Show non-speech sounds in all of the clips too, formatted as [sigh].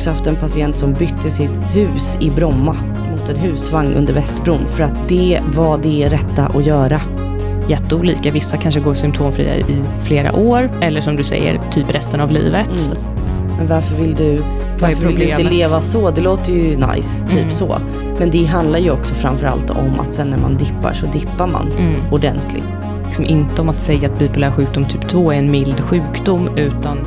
också haft en patient som bytte sitt hus i Bromma mot en husvagn under Västbron för att det var det rätta att göra. Jätteolika. Vissa kanske går symptomfria i flera år eller som du säger, typ resten av livet. Mm. Men varför vill du, varför vill du inte leva så? Det låter ju nice, typ Mm. så. Men det handlar ju också framförallt om att sen när man dippar så dippar man Mm. ordentligt. Liksom inte om att säga att bipolär sjukdom typ 2 är en mild sjukdom utan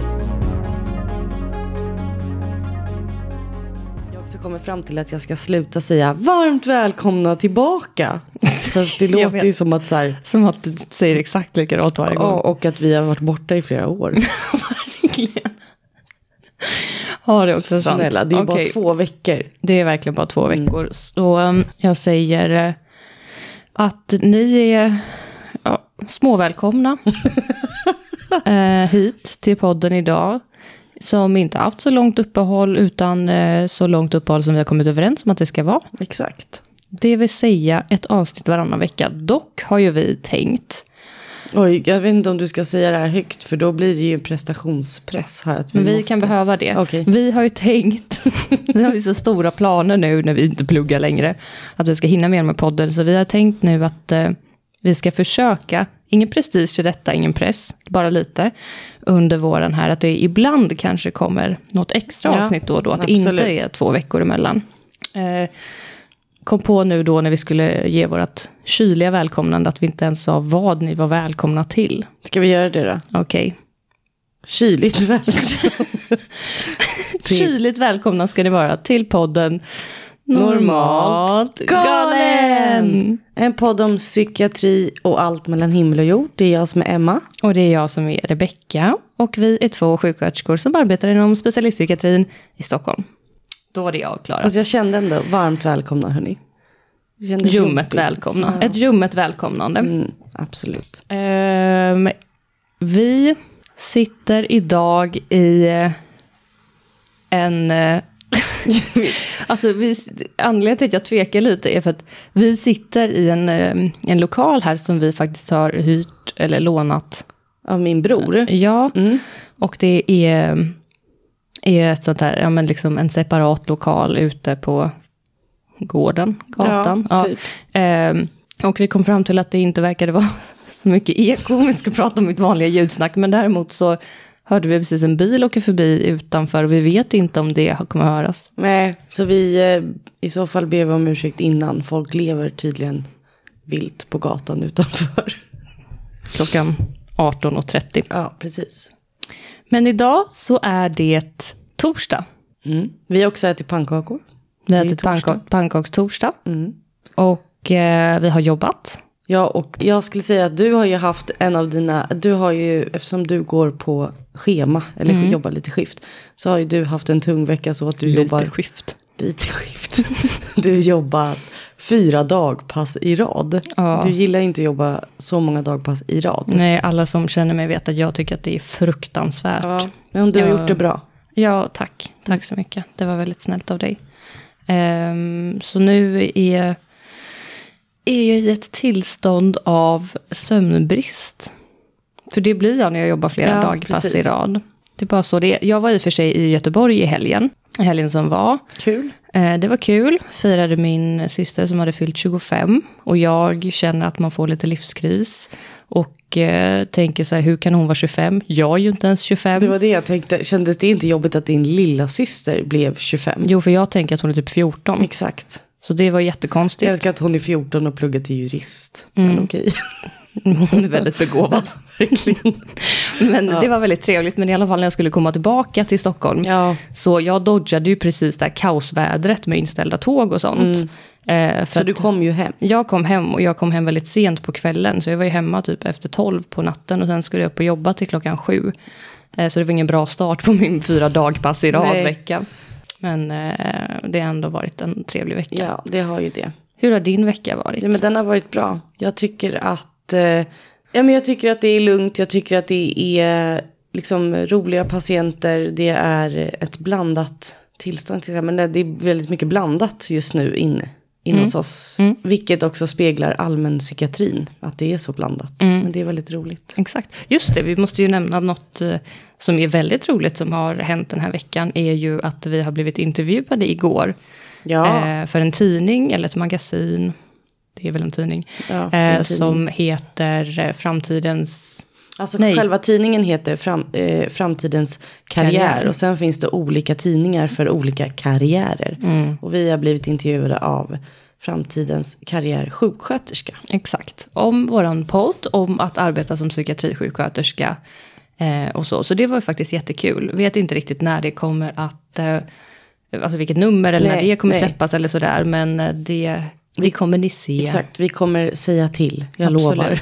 fram till att jag ska sluta säga varmt välkomna tillbaka. För det [laughs] låter ju som att så här, som att du säger exakt likadant varje gång. och att vi har varit borta i flera år. [laughs] Verkligen. Ja, det är också sant. Snälla, det är bara Okej, två veckor. Det är verkligen bara två Mm. veckor. Så um, jag säger eh, att ni är ja, småvälkomna [laughs] eh, hit till podden idag. Som inte haft så långt uppehåll utan eh, så långt uppehåll som vi har kommit överens om att det ska vara. Exakt. Det vill säga ett avsnitt varannan vecka. Dock har ju vi tänkt, Oj, jag vet inte om du ska säga det här högt för då blir det ju prestationspress här. Att vi men vi måste... kan behöva det. Okej. Vi har ju tänkt, [laughs] vi har ju så stora planer nu när vi inte pluggar längre, att vi ska hinna mer med podden. Så vi har tänkt nu att eh, vi ska försöka, ingen prestige i detta, ingen press, bara lite, under våren här, att det ibland kanske kommer något extra Ja, avsnitt då och då, att det absolut. inte är två veckor emellan. Eh, kom på nu då när vi skulle ge vårt kyliga välkomnande att vi inte ens sa vad ni var välkomna till. Ska vi göra det då? Okej. Kyligt välkomna. [laughs] Kyligt välkomna ska ni vara till podden Normalt galen! En podd om psykiatri och allt mellan himmel och jord. Det är jag som är Emma. Och det är jag som är Rebecka. Och vi är två sjuksköterskor som arbetar inom specialistpsykiatrin i Stockholm. Då var det jag klar. Alltså jag kände ändå varmt välkomna hörni. Ljummet jobbigt. välkomna. Ja. Ett ljummet välkomnande. Mm, absolut. Ehm, vi sitter idag i eh, en... eh, [laughs] alltså vi, anledningen till att jag tvekar lite är för att vi sitter i en, eh, en lokal här som vi faktiskt har hyrt eller lånat. Av min bror. Ja, Mm. och det är, är ett sånt här, ja men liksom en separat lokal ute på gården, gatan. Ja, typ. Ehm, och vi kom fram till att det inte verkade vara [laughs] så mycket eko om vi skulle prata om mitt vanliga ljudsnack. Men däremot så hörde vi precis en bil åka förbi utanför och vi vet inte om det kommer höras. Nej, så vi eh, i så fall ber vi om ursäkt innan. Folk lever tydligen vilt på gatan utanför. [laughs] Klockan 18.30. Ja, precis. Men idag så är det torsdag. Mm. Vi har också ätit pannkakor. Vi har Det är ätit torsdag. pannkak- pannkakstorsdag. Mm. Och eh, vi har jobbat. Ja, och jag skulle säga att du har ju haft en av dina, du har ju, eftersom du går på schema, eller Mm. jobbar lite skift, så har ju du haft en tung vecka så att du jobbar skift. lite skift. du jobbar fyra dagpass i rad. Ja. Du gillar inte att jobba så många dagpass i rad. Nej, alla som känner mig vet att jag tycker att det är fruktansvärt. Ja, men du har Ja. gjort det bra. Ja, tack. Tack så mycket. Det var väldigt snällt av dig. Ehm, så nu är, är jag i ett tillstånd av sömnbrist. För det blir jag när jag jobbar flera Ja, dagpass precis. i rad. Det är bara så det är. Jag var i och för sig i Göteborg i helgen. Helgen som var. Kul. Eh, Det var kul. Firade min syster som hade fyllt 25. Och jag känner att man får lite livskris. Och eh, tänker så här, hur kan hon vara 25? Jag är ju inte ens 25. Det var det jag tänkte. Kändes det inte jobbigt att din lilla syster blev 25? Jo, för jag tänker att hon är typ 14. Exakt. Så det var Jag jättekonstigt. älskar att hon är 14 och pluggar till jurist. Mm. Men okej. [laughs] Hon är väldigt begåvad. [laughs] Verkligen. Men det var väldigt trevligt. Men i alla fall när jag skulle komma tillbaka till Stockholm. Ja, Så jag dodgade ju precis det här kaosvädret med inställda tåg och sånt. Eh, för så du kom ju hem. Jag kom hem och jag kom hem väldigt sent på kvällen. Så jag var ju hemma typ efter 12 på natten. Och sen skulle jag upp och jobba till klockan sju. Eh, så det var ingen bra start på min fyra dagpass i rad vecka. Men eh, det har ändå varit en trevlig vecka. Ja, det har ju det. Hur har din vecka varit? Ja, men den har varit bra. Jag tycker att, eh, ja, men jag tycker att det är lugnt. Jag tycker att det är liksom roliga patienter. Det är ett blandat tillstånd. Till exempel. Men det är väldigt mycket blandat just nu inne inne hos oss. Vilket också speglar allmänpsykiatrin, att det är så blandat. Men det är väldigt roligt. Exakt. Just det, vi måste ju nämna något eh, som är väldigt roligt som har hänt den här veckan. är ju att vi har blivit intervjuade igår. Ja. Eh, för en tidning eller ett magasin. Det är väl en tidning. Ja, är en eh, tidning. Som heter Framtidens... Alltså Nej. själva tidningen heter fram, eh, Framtidens karriär. Karriär. Och sen finns det olika tidningar för olika karriärer. Och vi har blivit intervjuade av Framtidens karriär sjuksköterska. Exakt. Om våran podd, om att arbeta som psykiatrisjuksköterska. Eh, och så. så det var ju faktiskt jättekul. Vet inte riktigt när det kommer att... Eh, alltså vilket nummer eller när Nej, det kommer nej. släppas eller sådär. Men eh, det, det kommer ni se. Exakt, vi kommer säga till, jag Absolut. lovar.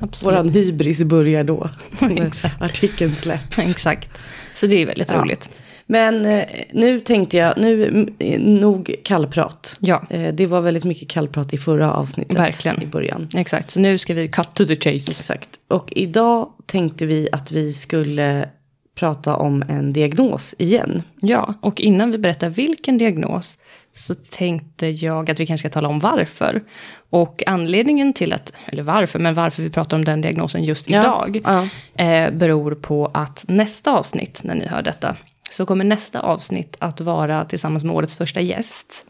Absolut. Våran hybris börjar då. [laughs] när artikeln släpps. [laughs] Exakt. Så det är väldigt Ja. roligt. Men eh, nu tänkte jag, nu mm, nog kallprat. Ja. Eh, det var väldigt mycket kallprat i förra avsnittet. Verkligen. I början. Exakt, så nu ska vi cut to the chase. Exakt. Och idag tänkte vi att vi skulle prata om en diagnos igen. Ja, och innan vi berättar vilken diagnos så tänkte jag att vi kanske ska tala om varför. Och anledningen till att, eller varför, men varför vi pratar om den diagnosen just Ja, idag ja. Eh, beror på att nästa avsnitt, när ni hör detta, så kommer nästa avsnitt att vara tillsammans med årets första gäst.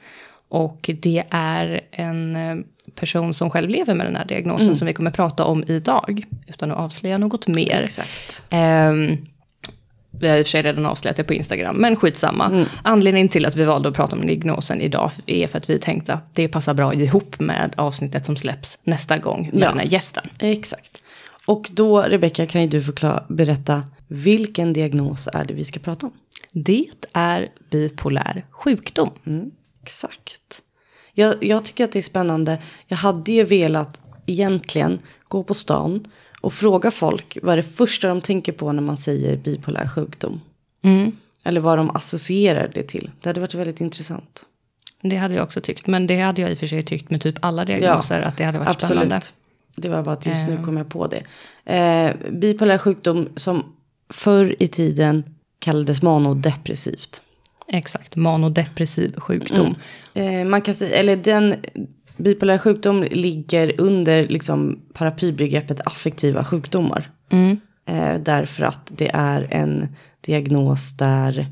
Och det är en eh, person som själv lever med den här diagnosen Mm. som vi kommer prata om idag, utan att avslöja något mer. Exakt. Ehm, vi har i och för sig redan avslöjat det på Instagram, men skitsamma. Mm. Anledningen till att vi valde att prata om diagnosen idag är för att vi tänkte att det passar bra ihop med avsnittet som släpps nästa gång med Ja. den här gästen. Exakt. Och då, Rebecka, kan ju du förklara, berätta vilken diagnos är det vi ska prata om? Det är bipolär sjukdom. Exakt. Jag, jag tycker att det är spännande. Jag hade ju velat egentligen gå på stan och fråga folk vad är det första de tänker på när man säger bipolär sjukdom. Eller vad de associerar det till. Det hade varit väldigt intressant. Det hade jag också tyckt, men det hade jag i och för sig tyckt med typ alla diagnoser, att det hade varit absolut. spännande. Det var bara att just nu kom jag på det. Eh, bipolär sjukdom som förr i tiden kallades manodepressivt. Exakt, manodepressiv sjukdom. Eh, man kan säga, eller den bipolär sjukdom ligger under liksom paraplybegreppet affektiva sjukdomar. Eh, därför att det är en diagnos där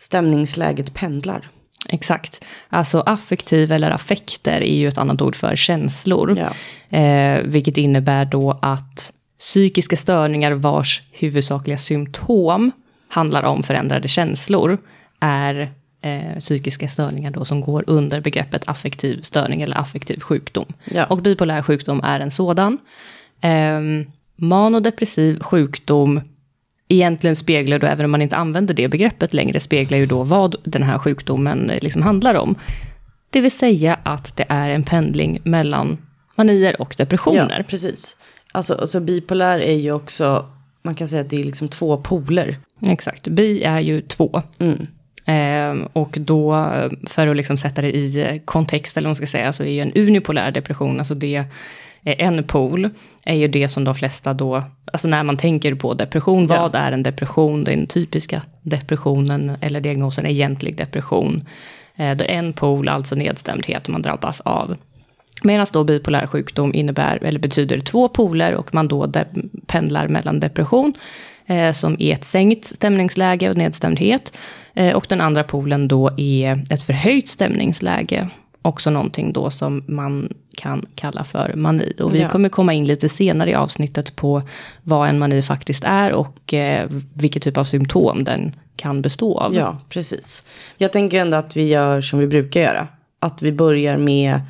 stämningsläget pendlar. Exakt. Alltså affektiv eller affekter är ju ett annat ord för känslor. Ja. Eh, vilket innebär då att psykiska störningar vars huvudsakliga symptom handlar om förändrade känslor är eh, psykiska störningar då som går under begreppet affektiv störning eller affektiv sjukdom. Ja. Och bipolär sjukdom är en sådan. Eh, manodepressiv sjukdom egentligen speglar då, även om man inte använder det begreppet längre, speglar ju då vad den här sjukdomen eh, liksom handlar om. Det vill säga att det är en pendling mellan manier och depressioner. Ja, precis. Alltså, alltså bipolär är ju också, man kan säga att det är liksom två poler. Exakt, bi är ju två. Ehm, och då, eh, för att liksom sätta det i kontext, eller vad man ska säga, så är ju en unipolär depression, alltså det är en pol, är ju det som de flesta då, alltså när man tänker på depression, Ja. vad är en depression? Den typiska depressionen eller diagnosen egentlig depression. Eh, en pol, alltså nedstämdhet, man drabbas av. Medan då bipolär sjukdom innebär, eller betyder två poler och man då pendlar mellan depression, som är ett sänkt stämningsläge och nedstämdhet. Eh, och den andra polen då är ett förhöjt stämningsläge. Också någonting då som man kan kalla för mani. Och vi Ja. kommer komma in lite senare i avsnittet på vad en mani faktiskt är och eh, vilket typ av symptom den kan bestå av. Ja, precis. Jag tänker ändå att vi gör som vi brukar göra. Att vi börjar med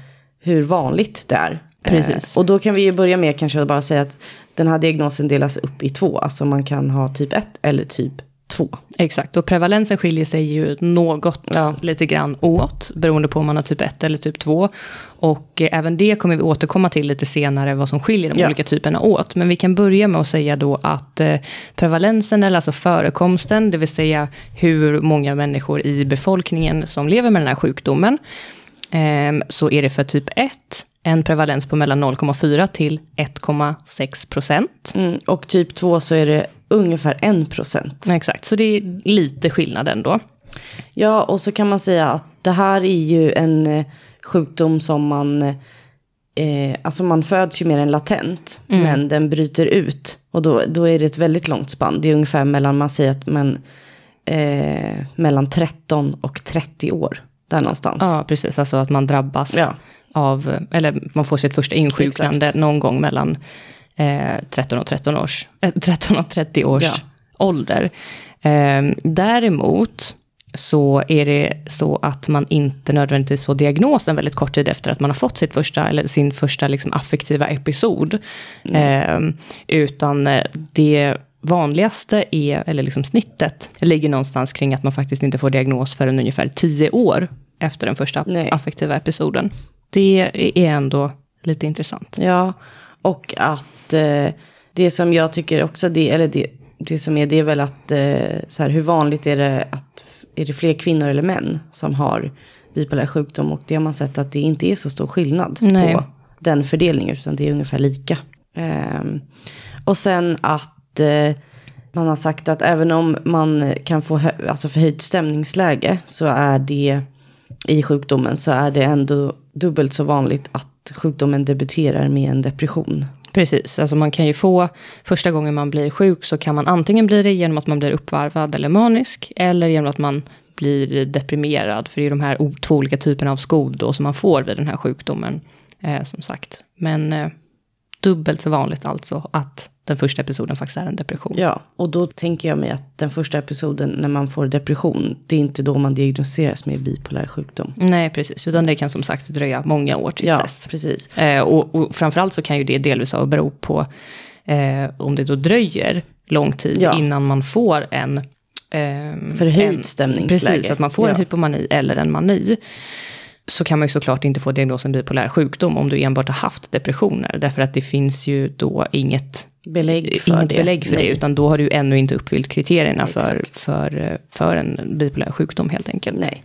hur vanligt det är. Precis. Eh, och då kan vi ju börja med kanske att bara säga att den här diagnosen delas upp i två. Alltså man kan ha typ 1 eller typ 2. Exakt, och prevalensen skiljer sig ju något Ja. lite grann åt, beroende på om man har typ 1 eller typ 2. Och eh, även det kommer vi återkomma till lite senare, vad som skiljer de Ja. olika typerna åt. Men vi kan börja med att säga då att eh, prevalensen, eller alltså förekomsten, det vill säga hur många människor i befolkningen som lever med den här sjukdomen, ehm, så är det för typ 1 en prevalens på mellan 0,4 till 1,6 procent. Mm, och typ 2 så är det ungefär 1 procent. Exakt, så det är lite skillnad ändå. Ja, och så kan man säga att det här är ju en eh, sjukdom som man, eh, alltså man föds ju med den latent, men den bryter ut. Och då, då är det ett väldigt långt spann. Det är ungefär mellan, man säger att man, eh, mellan 13 och 30 år. Där någonstans. Ja, precis. Alltså att man drabbas Ja. Av, eller man får sitt första insjuknande Exakt. någon gång mellan eh, 13 och 13 års, eh, [laughs] 13 och 30 års Ja. ålder. Eh, däremot så är det så att man inte nödvändigtvis får diagnosen väldigt kort tid efter att man har fått sitt första, eller sin första liksom affektiva episod. Eh, utan det vanligaste är, eller liksom snittet, ligger någonstans kring att man faktiskt inte får diagnos förrän ungefär 10 år efter den första Nej. affektiva episoden. Det är ändå lite intressant. Ja, och att eh, det som jag tycker också, det, eller det, det som är, det är väl att, eh, så här, hur vanligt är det att, är det fler kvinnor eller män som har bipolär sjukdom? Och det har man sett att det inte är så stor skillnad Nej. på den fördelningen, utan det är ungefär lika. Ehm, och sen att eh, man har sagt att även om man kan få alltså förhöjt stämningsläge så är det i sjukdomen så är det ändå dubbelt så vanligt att sjukdomen debuterar med en depression. Precis, alltså man kan ju få, första gången man blir sjuk så kan man antingen bli det genom att man blir uppvarvad eller manisk, eller genom att man blir deprimerad, för det är de här två olika typerna av skov då som man får vid den här sjukdomen, eh, som sagt. Men eh, dubbelt så vanligt alltså att den första episoden faktiskt är en depression. Ja, och då tänker jag mig att den första episoden när man får depression, det är inte då man diagnostiseras med bipolär sjukdom. Nej, precis, utan det kan som sagt dröja många år tills Ja, dess. precis. Eh, och, och framförallt så kan ju det delvis bero på eh, om det då dröjer lång tid Ja. innan man får en... ehm, Förhöjt en, stämningsläge. Precis, att man får en Ja. hypomani eller en mani. Så kan man ju såklart inte få diagnosen bipolär sjukdom om du enbart har haft depressioner. Därför att det finns ju då inget Belägg för inget det. belägg för det, utan då har du ännu inte uppfyllt kriterierna för, Exakt. för, för en bipolär sjukdom helt enkelt. Nej.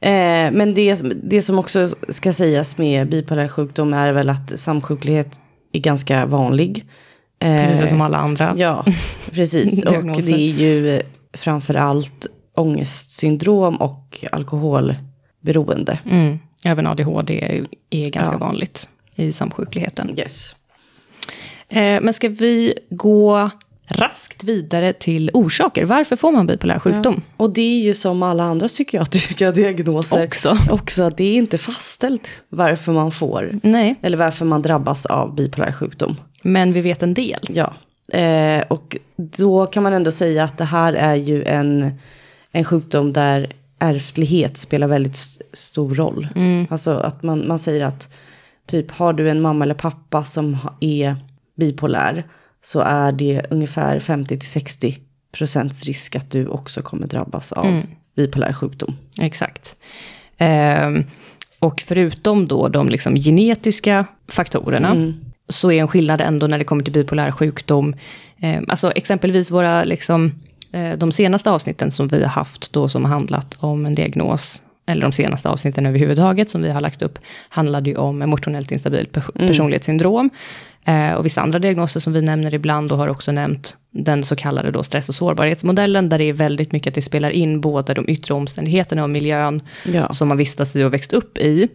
Eh, men det, det som också ska sägas med bipolär sjukdom är väl att samsjuklighet är ganska vanlig. Eh, Precis som alla andra. Ja, precis. [laughs] och det är ju framför allt ångestsyndrom och alkoholberoende. Mm. Även ADHD är, är ganska Ja. vanligt i samsjukligheten. Yes. Eh, men ska vi gå raskt vidare till orsaker? Varför får man bipolär sjukdom? Och det är ju som alla andra psykiatriska [laughs] diagnoser. Också. Också det är inte fastställt varför man får. Nej, Eller varför man drabbas av bipolär sjukdom. men vi vet en del. Ja, eh, och då kan man ändå säga att det här är ju en, en sjukdom där ärftlighet spelar väldigt stor roll. Alltså att man, man säger att typ har du en mamma eller pappa som är bipolär så är det ungefär 50-60 procents risk att du också kommer drabbas av bipolär sjukdom. Exakt. Ehm, och förutom då de liksom genetiska faktorerna, så är en skillnad ändå när det kommer till bipolär sjukdom. Ehm, alltså exempelvis våra, liksom, de senaste avsnitten som vi har haft då som har handlat om en diagnos, eller de senaste avsnitten överhuvudtaget som vi har lagt upp, handlade ju om emotionellt instabil pers- personlighetssyndrom. Eh, och vissa andra diagnoser som vi nämner ibland och har också nämnt den så kallade då stress och sårbarhetsmodellen, där det är väldigt mycket att det spelar in både de yttre omständigheterna och miljön Ja. som man vistas i och växt upp i.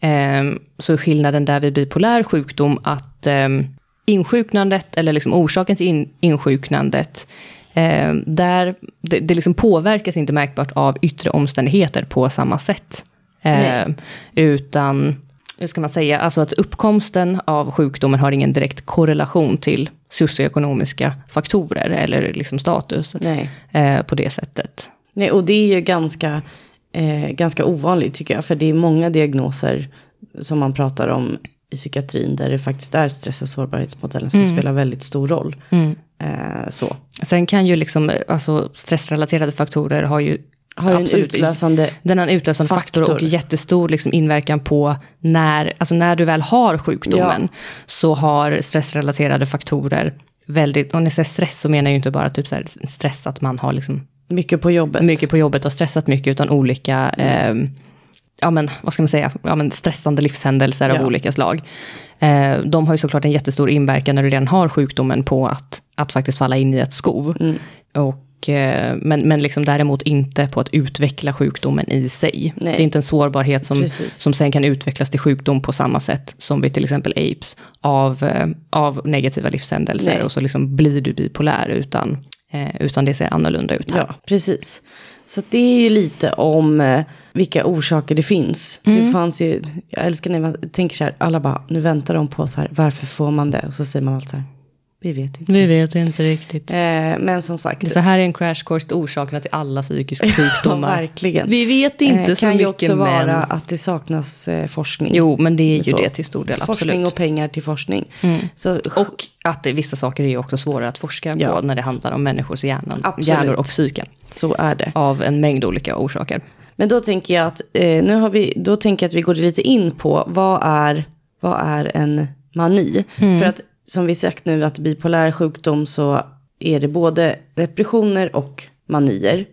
Ehm, så skillnaden där vid bipolär sjukdom att ehm, insjuknandet, eller liksom orsaken till in, insjuknandet, ehm, där, det, det liksom påverkas inte märkbart av yttre omständigheter på samma sätt. Ehm, utan, hur ska man säga, alltså att uppkomsten av sjukdomen har ingen direkt korrelation till socioekonomiska faktorer eller liksom status eh, på det sättet. Nej, och det är ju ganska, eh, ganska ovanligt tycker jag. För det är många diagnoser som man pratar om i psykiatrin där det faktiskt är stress och sårbarhetsmodellen som spelar väldigt stor roll. Eh, så. Sen kan ju liksom, alltså stressrelaterade faktorer har ju Har ju en absolut- utlösande... Den har en utlösande faktor, faktor. och jättestor liksom inverkan på när, alltså när du väl har sjukdomen, så har stressrelaterade faktorer väldigt, när jag säger stress så menar jag ju inte bara typ så stress att man har liksom Mycket på jobbet. mycket på jobbet och stressat mycket, utan olika, eh, ja men vad ska man säga, ja, men stressande livshändelser av Ja. olika slag. Eh, de har ju såklart en jättestor inverkan när du redan har sjukdomen på att, att faktiskt falla in i ett skov. Och Och, eh, men men liksom däremot inte på att utveckla sjukdomen i sig. Nej. Det är inte en sårbarhet som, Precis. som sen kan utvecklas till sjukdom på samma sätt som vid till exempel aids av, eh, av negativa livshändelser. Nej. Och så liksom blir du bipolär utan, eh, utan det ser annorlunda ut här. Ja, precis. Så det är ju lite om eh, vilka orsaker det finns. Mm. Det fanns ju, jag älskar när man tänker så här, alla bara, nu väntar de på så här, varför får man det? Och så säger man alltid så här, vi vet inte. Vi vet inte riktigt. Eh, men som sagt, Det så här är en crash course till orsakerna till alla psykiska [laughs] ja, sjukdomar. verkligen. Vi vet inte Eh, så kan ju mycket också men... vara att det saknas eh, forskning. Jo, men det är ju Så. det till stor del, forskning absolut. och pengar till forskning. Så, Och att det, vissa saker är ju också svårare att forska Ja. på när det handlar om människors hjärnan, Absolut. hjärnor och psyken. så är det. Av en mängd olika orsaker. Men då tänker jag att, eh, nu har vi, då tänker jag att vi går lite in på vad är, vad är en mani? För att som vi sagt nu att bipolär sjukdom så är det både depressioner och manier.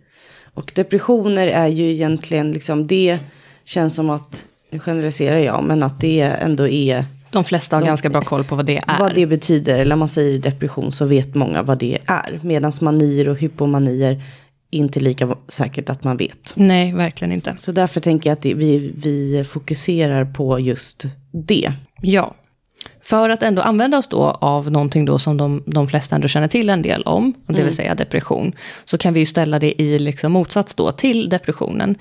Och depressioner är ju egentligen liksom det känns som att, nu generaliserar jag, men att det ändå är De flesta har ganska bra koll på vad det är. vad det betyder. Eller om man säger depression så vet många vad det är. Medan manier och hypomanier inte lika säkert att man vet. Nej, verkligen inte. Så därför tänker jag att det, vi, vi fokuserar på just det. Ja. För att ändå använda oss då av någonting då som de, de flesta ändå känner till en del om, det vill säga depression, så kan vi ju ställa det i liksom motsats då till depressionen.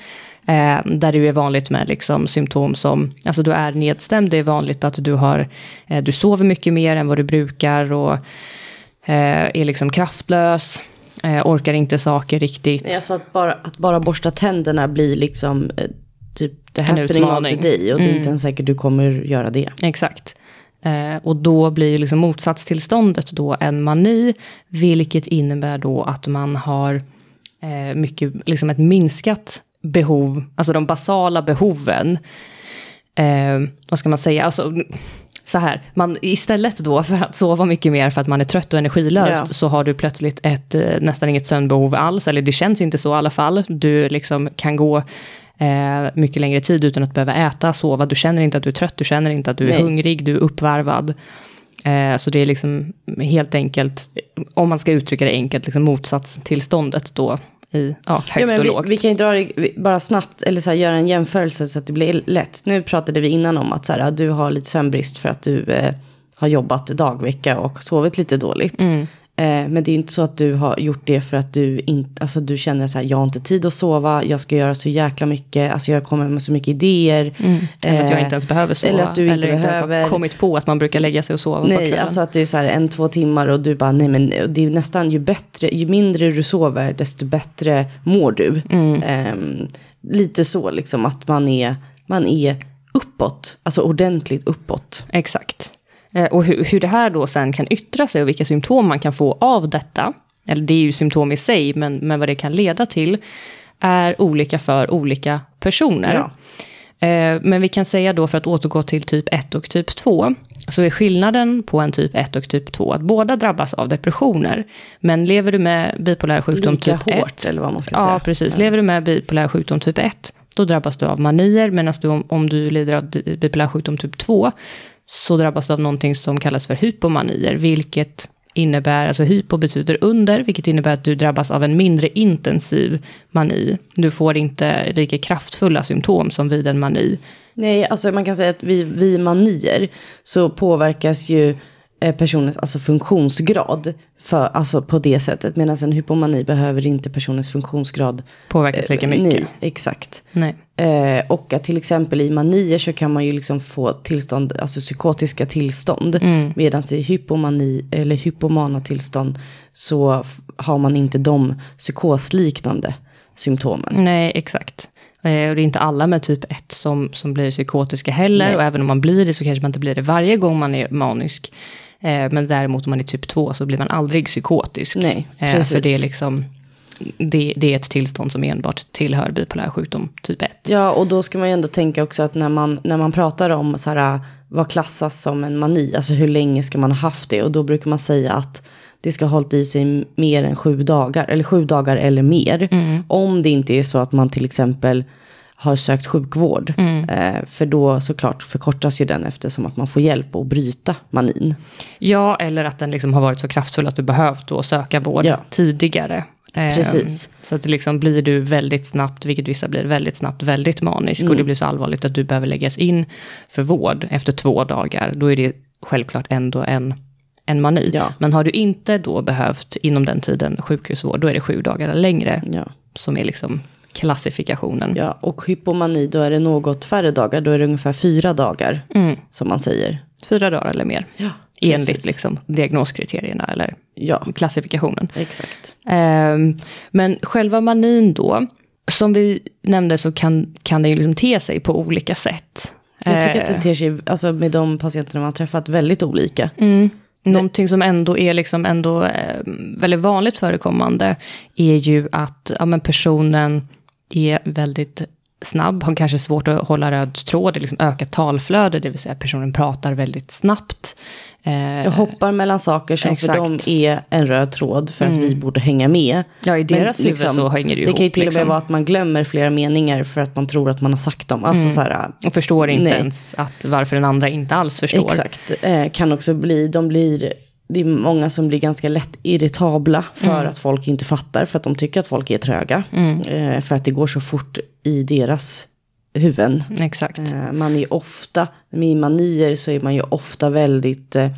Eh, där det är vanligt med liksom symptom som, alltså du är nedstämd, det är vanligt att du, har, eh, du sover mycket mer än vad du brukar och eh, är liksom kraftlös, eh, orkar inte saker riktigt. Jag sa att bara, att bara borsta tänderna blir liksom eh, typ En happening the day. Och det är inte ens säkert du kommer göra det. Exakt. Eh, och då blir liksom motsatstillståndet då en mani, vilket innebär då att man har eh, mycket, liksom ett minskat behov, alltså de basala behoven. Eh, vad ska man säga, alltså så här, man, istället då för att sova mycket mer för att man är trött och energilös, Ja. så har du plötsligt ett, eh, nästan inget sömnbehov alls, eller det känns inte så i alla fall. Du liksom kan gå eh, mycket längre tid utan att behöva äta, sova. Du känner inte att du är trött, du känner inte att du är Nej. hungrig, du är uppvarvad. Eh, så det är liksom helt enkelt, om man ska uttrycka det enkelt, liksom motsatstillståndet då i ja, högt Ja, men och vi, lågt. vi kan ju dra det bara snabbt, eller så här, göra en jämförelse så att det blir lätt. Nu pratade vi innan om att så här, du har lite sömnbrist för att du eh, har jobbat dagvecka och sovit lite dåligt. Mm. Eh, men det är inte så att du har gjort det för att du, inte, alltså, du känner så här, jag har inte tid att sova, jag ska göra så jäkla mycket, alltså jag kommer med så mycket idéer. Eller att jag Eh, inte ens behöver sova. eller att du inte eller inte ens behöver- har kommit på att man brukar lägga sig och sova på Nej, kvällen. alltså att det är så här en, två timmar och du bara, nej men det är nästan ju bättre, ju mindre du sover, desto bättre mår du. Mm. Ehm, lite så liksom att man är, man är uppåt, alltså ordentligt uppåt. Exakt. Eh, Och hur, hur det här då sen kan yttra sig och vilka symptom man kan få av detta, eller det är ju symptom i sig, men, men vad det kan leda till, är olika för olika personer. Ja. Eh, Men vi kan säga då, för att återgå till typ 1 och typ 2, så är skillnaden på en typ 1 och typ 2 att båda drabbas av depressioner. Men lever du med bipolär sjukdom Lika typ hårt 1, eller vad man ska Ja, säga. precis. Lever du med bipolär sjukdom typ 1, då drabbas du av manier, medan du, om, du lider av bipolär sjukdom typ 2, så drabbas du av någonting som kallas för hypomanier, vilket innebär, alltså hypo betyder under, vilket innebär att du drabbas av en mindre intensiv mani. Du får inte lika kraftfulla symptom som vid en mani. Nej, alltså man kan säga att vid, vid manier så påverkas ju personens alltså funktionsgrad för, alltså på det sättet. Medan en hypomani behöver inte personens funktionsgrad. Påverkas lika mycket. Nej, exakt. Nej. Eh, och att till exempel i manier så kan man ju liksom få tillstånd, alltså psykotiska tillstånd. Mm. Medan i hypomani eller hypomana tillstånd så har man inte de psykosliknande symptomen. Nej, exakt. Eh, Och det är inte alla med typ 1 som, som blir psykotiska heller. Nej. Och även om man blir det så kanske man inte blir det varje gång man är manisk. Eh, Men däremot om man är typ 2 så blir man aldrig psykotisk. Nej, Eh, precis. För det är liksom, det, det är ett tillstånd som enbart tillhör bipolär sjukdom typ 1. Ja, och då ska man ju ändå tänka också att när man, när man pratar om så här, vad klassas som en mani, alltså hur länge ska man ha haft det? Och då brukar man säga att det ska ha hållit i sig mer än sju dagar, eller sju dagar eller mer. Om det inte är så att man till exempel har sökt sjukvård. Eh, för då såklart förkortas ju den eftersom att man får hjälp att bryta manin. Ja, eller att den liksom har varit så kraftfull att du behövt då söka vård Ja. tidigare. Eh, Precis. Så att det liksom blir du väldigt snabbt, vilket vissa blir väldigt snabbt, väldigt manisk. Och det blir så allvarligt att du behöver läggas in för vård efter två dagar. Då är det självklart ändå en, en mani. Ja. Men har du inte då behövt inom den tiden sjukhusvård, då är det sju dagar eller längre. Ja. Som är liksom klassifikationen. Ja, och hypomani då är det något färre dagar. Då är det ungefär fyra dagar som man säger. Fyra dagar eller mer. Ja, enligt precis. liksom, diagnoskriterierna eller Ja, klassifikationen. exakt. Ehm, men själva manin då, som vi nämnde så kan, kan det ju liksom te sig på olika sätt. Jag tycker att Eh, det ter sig, alltså med de patienterna man har träffat, väldigt olika. Någonting som ändå är liksom ändå, eh, väldigt vanligt förekommande är ju att ja, men personen är väldigt snabb, har kanske svårt att hålla röd tråd, det är liksom ökat talflöde, det vill säga personen pratar väldigt snabbt. Eh, hoppar mellan saker som Exakt. för dem är en röd tråd för att vi borde hänga med. Ja, i deras huvud så hänger det ju Det kan ju ihop, till och med liksom. vara att man glömmer flera meningar för att man tror att man har sagt dem. Alltså så här, och förstår inte Nej. ens att varför den andra inte alls förstår. Exakt. Eh, kan också bli, de blir, det är många som blir ganska lätt irritabla för att folk inte fattar. För att de tycker att folk är tröga. Eh, för att det går så fort i deras huvuden. Exakt. Eh, man är ofta, med manier så är man ju ofta väldigt, eh,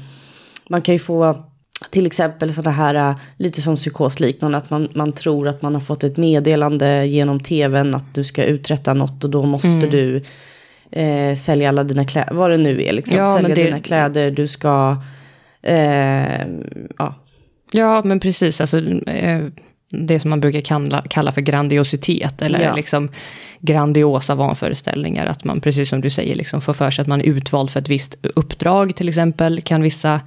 man kan ju få till exempel sådana här, eh, lite som psykosliknande, att man, man tror att man har fått ett meddelande genom tvn att du ska uträtta något och då måste Mm. du eh, sälja alla dina kläder, vad det nu är liksom, Ja, sälja det- dina kläder, du ska, eh, ja, Ja, men precis. Alltså, eh, det som man brukar kalla, kalla för grandiositet, eller Ja. liksom grandiosa vanföreställningar. Att man, precis som du säger, liksom får för sig att man är utvald för ett visst uppdrag, till exempel, kan vissa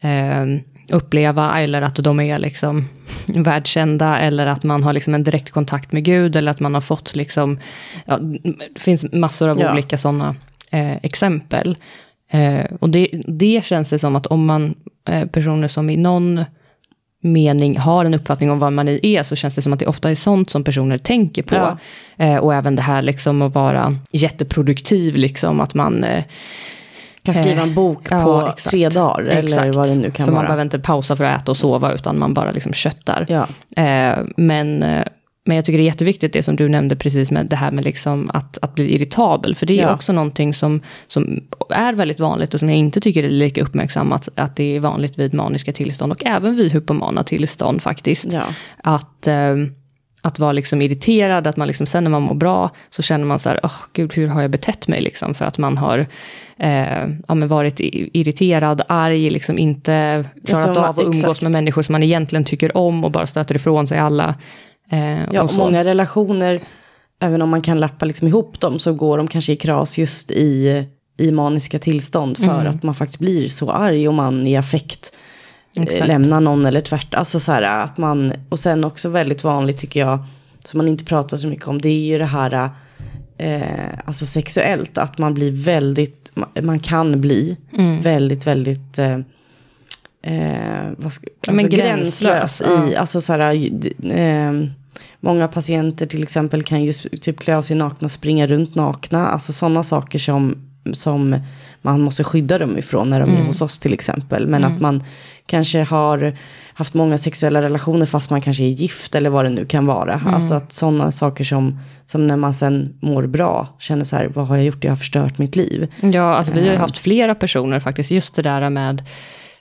eh, uppleva, eller att de är liksom [laughs] världskända, eller att man har liksom en direkt kontakt med Gud, eller att man har fått liksom, ja, det finns massor av Ja. olika sådana eh, exempel. Eh, och det, det känns det som att om man, eh, personer som i någon mening har en uppfattning om vad mani är, så känns det som att det ofta är sånt som personer tänker på. Ja. Eh, och även det här liksom att vara jätteproduktiv, liksom att man... Eh, kan skriva en bok ja, på exakt. tre dagar eller Exakt. vad det nu kan för man vara. behöver inte pausa för att äta och sova, utan man bara liksom köttar. Ja, Eh, men, eh, men jag tycker det är jätteviktigt det som du nämnde precis med det här med liksom att, att bli irritabel. För det är Ja. också någonting som, som är väldigt vanligt och som jag inte tycker är lika uppmärksammat. Att det är vanligt vid maniska tillstånd och även vid hypomana tillstånd faktiskt. ja. Att, eh, att vara liksom irriterad, att man liksom, sen när man mår bra så känner man så här, åh gud hur har jag betett mig liksom? För att man har eh, ja, varit irriterad, arg, liksom inte klarat som- av att umgås exakt. med människor som man egentligen tycker om och bara stöter ifrån sig alla. Eh, Ja, och så. många relationer, även om man kan lappa liksom ihop dem, så går de kanske i kras just i, i maniska tillstånd. För Mm. att man faktiskt blir så arg och man i affekt eh, Exakt. lämnar någon eller tvärt. Alltså så här att man, och sen också väldigt vanligt tycker jag, som man inte pratar så mycket om, det är ju det här, eh, alltså sexuellt, att man blir väldigt, man, kan bli Mm. väldigt, väldigt, eh, eh, vad ska, Ja, alltså gränslös, gränslös i, alltså så här, eh, många patienter till exempel kan ju typ klä av sig nakna och springa runt nakna, alltså sådana saker som, som man måste skydda dem ifrån när de Mm. är hos oss till exempel, men att man kanske har haft många sexuella relationer fast man kanske är gift eller vad det nu kan vara. Mm. Alltså att sådana saker som, som när man sen mår bra, känner så här, vad har jag gjort? Jag har förstört mitt liv. Ja, alltså vi har ju haft flera personer faktiskt, just det där med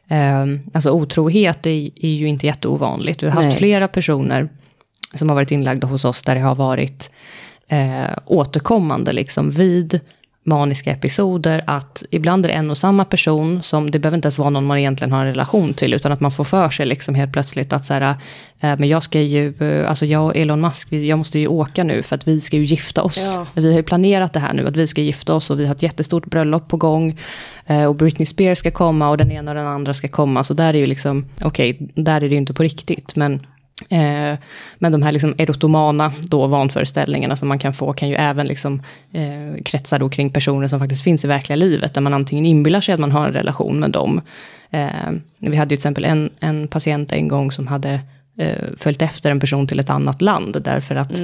eh, alltså otrohet är, är ju inte jätteovanligt. Vi har haft Nej. flera personer som har varit inlagda hos oss där det har varit eh, återkommande liksom vid maniska episoder att ibland är det en och samma person som, det behöver inte ens vara någon man egentligen har en relation till, utan att man får för sig liksom helt plötsligt att så här, eh, men jag ska ju, eh, alltså jag och Elon Musk, jag måste ju åka nu för att vi ska ju gifta oss. Ja. Vi har ju planerat det här nu, att vi ska gifta oss och vi har ett jättestort bröllop på gång. Eh, och Britney Spears ska komma och den ena och den andra ska komma. Så där är ju liksom, okej, där är det ju inte på riktigt. Men, eh, men de här liksom erotomana då, vanföreställningarna som man kan få kan ju även liksom, eh, kretsa då kring personer som faktiskt finns i verkliga livet. Där man antingen inbillar sig att man har en relation med dem. Eh, vi hade ju till exempel en, en patient en gång som hade eh, följt efter en person till ett annat land. Därför att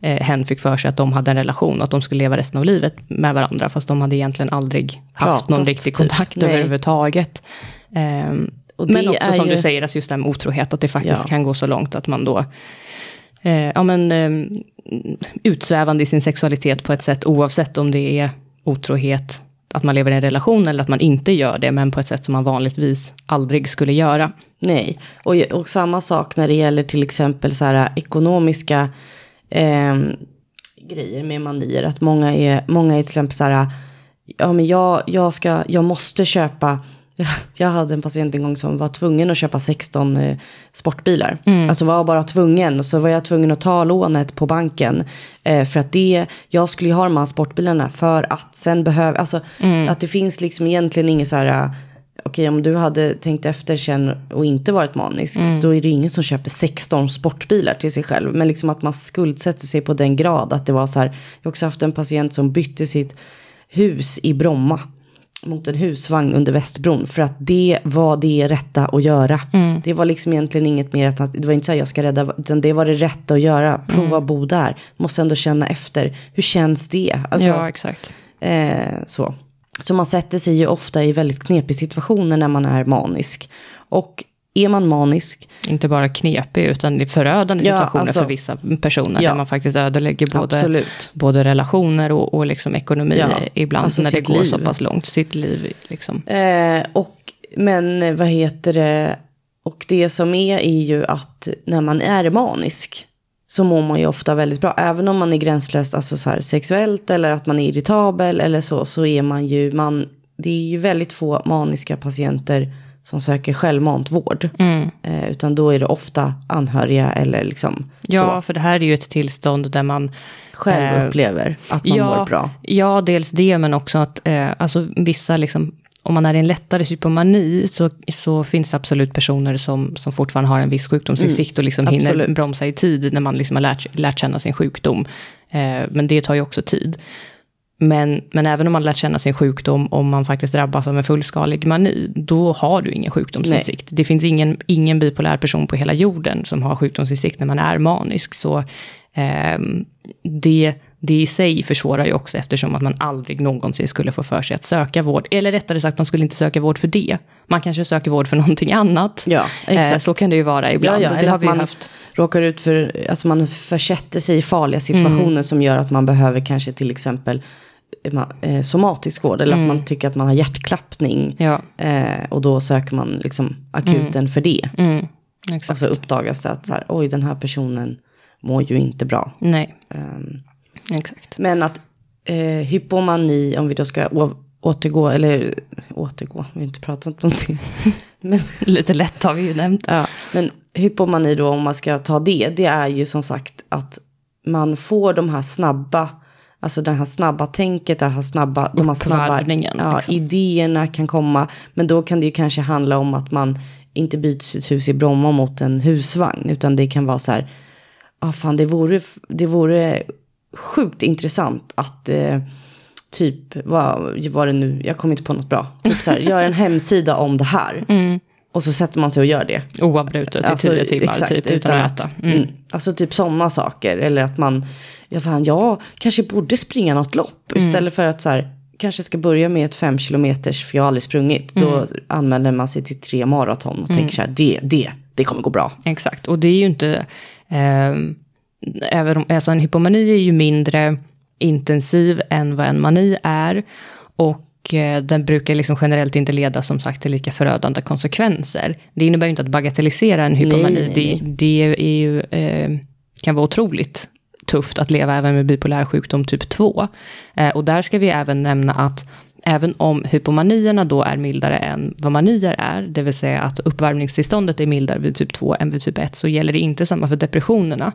eh, hen fick för sig att de hade en relation och att de skulle leva resten av livet med varandra. Fast de hade egentligen aldrig haft Pratat, någon riktig typ. kontakt Nej. överhuvudtaget. Men också som ju- du säger, alltså just det här med otrohet, att det faktiskt Ja. kan gå så långt att man då eh, ja, men, eh, utsvävande i sin sexualitet på ett sätt oavsett om det är otrohet, att man lever i en relation eller att man inte gör det, men på ett sätt som man vanligtvis aldrig skulle göra. Nej, och, och samma sak när det gäller till exempel så här ekonomiska eh, grejer med manier. Att många är, många är till exempel så här, ja men jag, jag, ska, jag måste köpa, jag hade en patient en gång som var tvungen att köpa 16 eh, sportbilar. Alltså var bara tvungen, så var jag tvungen att ta lånet på banken. Eh, för att det, jag skulle ju ha de här sportbilarna för att sen behöver, alltså att det finns liksom egentligen inget så här, okej om du hade tänkt efter sen och inte varit manisk, då är det ingen som köper 16 sportbilar till sig själv. Men liksom att man skuldsätter sig på den grad att det var så här, jag har också haft en patient som bytte sitt hus i Bromma mot en husvagn under Västerbron för att det var det rätta att göra. Det var liksom egentligen inget mer att det var inte så här jag ska rädda, utan det var det rätta att göra. Prova att bo där, måste ändå känna efter. Hur känns det? Alltså, ja, exakt. Eh, så. så man sätter sig ju ofta i väldigt knepiga situationer när man är manisk. Och är man manisk, Inte bara knepig, utan det är förödande Ja, situationer alltså- för vissa personer, Ja. där man faktiskt ödelägger både, absolut. både relationer och, och liksom ekonomi Ja, ibland, alltså när det går så liv. pass långt, sitt liv. Liksom. Eh, och, men eh, vad heter det, och det som är är ju att när man är manisk så mår man ju ofta väldigt bra. Även om man är gränslöst alltså så här, sexuellt eller att man är irritabel eller så, så är man ju, man, det är ju väldigt få maniska patienter som söker självmant vård. Eh, utan då är det ofta anhöriga eller liksom Ja, så. för det här är ju ett tillstånd där man själv Eh, upplever att man ja, mår bra. Ja, dels det, men också att eh, alltså, vissa, liksom, om man är i en lättare hypomani, så, så finns det absolut personer som, som fortfarande har en viss sjukdomsinsikt och liksom hinner Mm, absolut. bromsa i tid när man liksom har lärt, lärt känna sin sjukdom. Eh, men det tar ju också tid. Men, men även om man lärt känna sin sjukdom, om man faktiskt drabbas av en fullskalig mani, då har du ingen sjukdomsinsikt. Det finns ingen, ingen bipolär person på hela jorden som har sjukdomsinsikt när man är manisk. Så ehm, det, det i sig försvårar ju också eftersom att man aldrig någonsin skulle få för sig att söka vård. Eller rättare sagt, man skulle inte söka vård för det. Man kanske söker vård för någonting annat. Ja, Eh, exakt. så kan det ju vara ibland. Ja, ja, eller har att man haft. råkar ut för, alltså man försätter sig i farliga situationer Mm. som gör att man behöver kanske till exempel eh, ma- somatisk vård. Eller att man tycker att man har hjärtklappning. Mm. Ja, Eh, och då söker man liksom akuten för det. mm, Och så uppdagas det att så här, oj den här personen mår ju inte bra. Nej, Ehm, exakt. men att eh, hypomani, om vi då ska återgå, eller återgå, vi har inte pratat om det. [laughs] Men Lite lätt har vi ju nämnt. Ja, men hypomani då om man ska ta det, det är ju som sagt att man får de här snabba, alltså det här snabba tänket, det här snabba, de här snabba ja, liksom. idéerna kan komma. Men då kan det ju kanske handla om att man inte byter sitt hus i Bromma mot en husvagn, utan det kan vara så här, ah, fan det vore, det vore sjukt intressant att eh, typ, vad var det nu, jag kommer inte på något bra, typ så här, gör en hemsida om det här. Och så sätter man sig och gör det. Oavbrutet i Alltså, tio timmar exakt, typ, utan, att äta. Mm. Mm. Alltså typ sådana saker. Eller att man, ja fan jag kanske borde springa något lopp. Mm. Istället för att så här, kanske ska börja med ett fem kilometers, för jag har aldrig sprungit. Då Mm. anmäler man sig till tre maraton och tänker så här, det, det, det kommer gå bra. Exakt, och det är ju inte... ehm, även om, alltså en hypomani är ju mindre intensiv än vad en mani är. Och eh, den brukar liksom generellt inte leda som sagt till lika förödande konsekvenser. Det innebär ju inte att bagatellisera en hypomani. Nej, nej, Det, det är ju, eh, kan vara otroligt tufft att leva även med bipolär sjukdom typ 2. Eh, och där ska vi även nämna att även om hypomanierna då är mildare än vad manier är, det vill säga att uppvärmningstillståndet är mildare vid typ 2 än vid typ 1, så gäller det inte samma för depressionerna.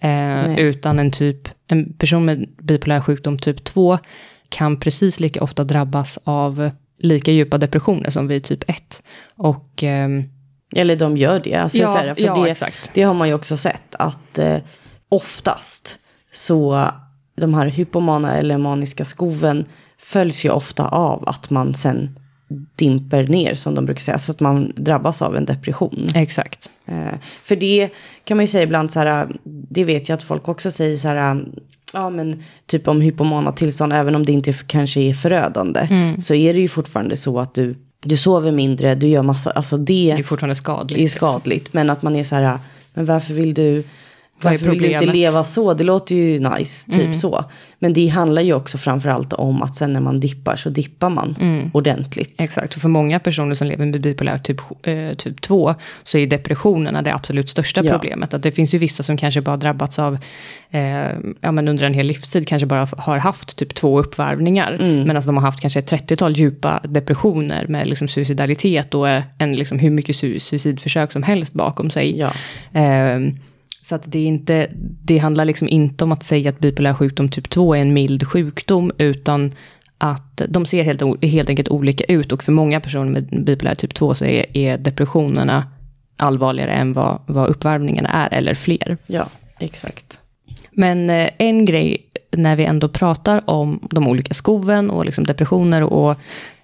Eh, utan en, typ, en person med bipolär sjukdom typ 2 kan precis lika ofta drabbas av lika djupa depressioner som vid typ 1. Och ehm, Eller de gör det. Alltså, Ja, här, för ja, det, exakt. det har man ju också sett att eh, oftast så de här hypomana eller maniska skoven följs ju ofta av att man sen dimper ner som de brukar säga. Så att man drabbas av en depression. exakt. Eh, för det kan man ju säga ibland så här, det vet jag att folk också säger så här, ja men typ om hypomana tillstånd, även om det inte kanske är förödande, så är det ju fortfarande så att du du sover mindre, du gör massa, alltså det, Det är fortfarande skadligt. är skadligt. Men att man är så här, men varför vill du, Vad är varför vill du inte problemet? leva så? Det låter ju nice, typ så. Men det handlar ju också framförallt om att sen när man dippar så dippar man ordentligt. Exakt, och för många personer som lever med bipolär typ, eh, typ 2 så är depressionerna det absolut största Ja. problemet. Att det finns ju vissa som kanske bara drabbats av, eh, ja men under en hel livstid kanske bara har haft typ två uppvarvningar. Medan de har haft kanske ett 30-tal djupa depressioner med liksom suicidalitet och eh, en, liksom hur mycket su- suicidförsök som helst bakom sig. Ja. Ehm, så att det, är inte, det handlar liksom inte om att säga att bipolär sjukdom typ 2 är en mild sjukdom, utan att de ser helt, helt enkelt olika ut. Och för många personer med bipolär typ 2 så är, är depressionerna allvarligare än vad, vad uppvärmningarna är, eller fler. Ja, exakt. Men eh, en grej när vi ändå pratar om de olika skoven och liksom depressioner och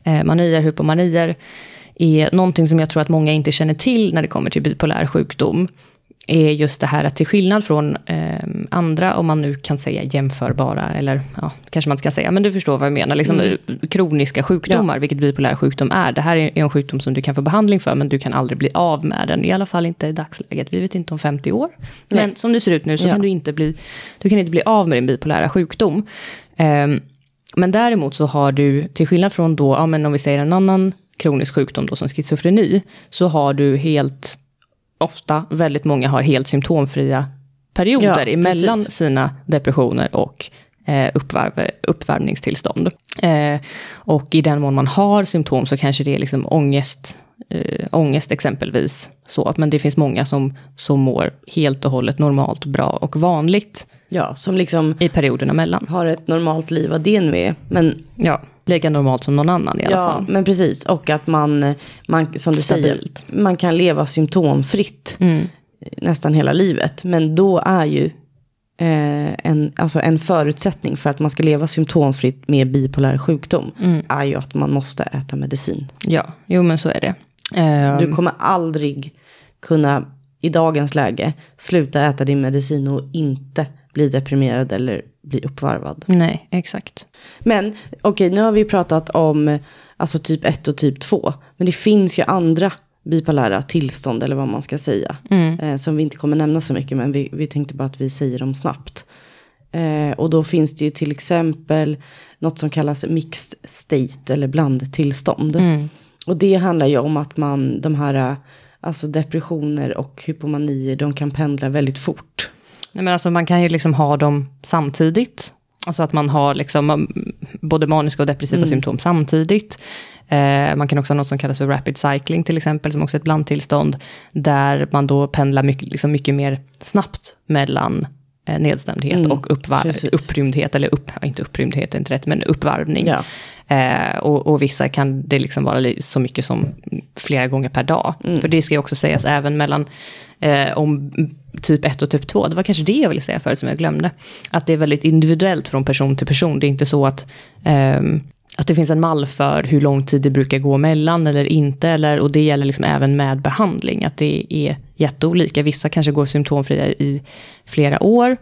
eh, manier, hypomanier, är någonting som jag tror att många inte känner till när det kommer till bipolär sjukdom. Är just det här att till skillnad från eh, andra, om man nu kan säga jämförbara, eller ja, kanske man inte kan säga, men du förstår vad jag menar, liksom eh, kroniska sjukdomar, vilket bipolär sjukdom är. Det här är en sjukdom som du kan få behandling för, men du kan aldrig bli av med den, i alla fall inte i dagsläget. Vi vet inte om 50 år. Men Nej. som det ser ut nu så Ja. kan du inte bli, du kan inte bli av med din bipolära sjukdom. Ehm, men däremot så har du, till skillnad från då, ja, men om vi säger en annan kronisk sjukdom då som schizofreni, så har du helt, ofta, väldigt många har helt symptomfria perioder Ja, emellan precis. sina depressioner och eh, uppvärv, uppvärmningstillstånd. Eh, och i den mån man har symptom så kanske det är liksom ångest, eh, ångest exempelvis. Så, men det finns många som, som mår helt och hållet normalt, bra och vanligt Ja, som liksom i perioderna mellan. har ett normalt liv, vad det nu är. Men Ja, lika normalt som någon annan i alla ja, fall. men precis. Och att man, man som du Stabilt. säger, man kan leva symptomfritt Mm. nästan hela livet. Men då är ju eh, en, alltså en förutsättning för att man ska leva symptomfritt med bipolär sjukdom Mm. är ju att man måste äta medicin. Ja, jo men så är det. Ehm, Du kommer aldrig kunna i dagens läge sluta äta din medicin och inte bli deprimerad eller bli uppvarvad. Nej, exakt. Men okej, nu har vi pratat om alltså typ 1 och typ 2. Men det finns ju andra bipolära tillstånd eller vad man ska säga. Eh, som vi inte kommer nämna så mycket men vi, vi tänkte bara att vi säger dem snabbt. Eh, och då finns det ju till exempel något som kallas mixed state eller blandtillstånd. Och det handlar ju om att man, de här, eh, alltså depressioner och hypomanier, de kan pendla väldigt fort. Nej, men alltså man kan ju liksom ha dem samtidigt. Alltså att man har liksom mm, både maniska och depressiva symptom samtidigt. Eh, man kan också ha något som kallas för rapid cycling till exempel, som också är ett blandtillstånd. Där man då pendlar mycket, liksom mycket mer snabbt mellan eh, nedstämdhet och uppvar- upprymdhet, eller upp, inte upprymdhet inte rätt, men uppvarvning. Ja. Eh, och, och vissa kan det liksom vara så mycket som flera gånger per dag. För det ska ju också sägas även mellan eh, om typ 1 och typ 2. Det var kanske det jag ville säga förut som jag glömde. Att det är väldigt individuellt från person till person. Det är inte så att, ehm, att det finns en mall för hur lång tid det brukar gå mellan eller inte. Eller, och det gäller liksom även med behandling. Att det är jätteolika. Vissa kanske går symptomfria i flera år.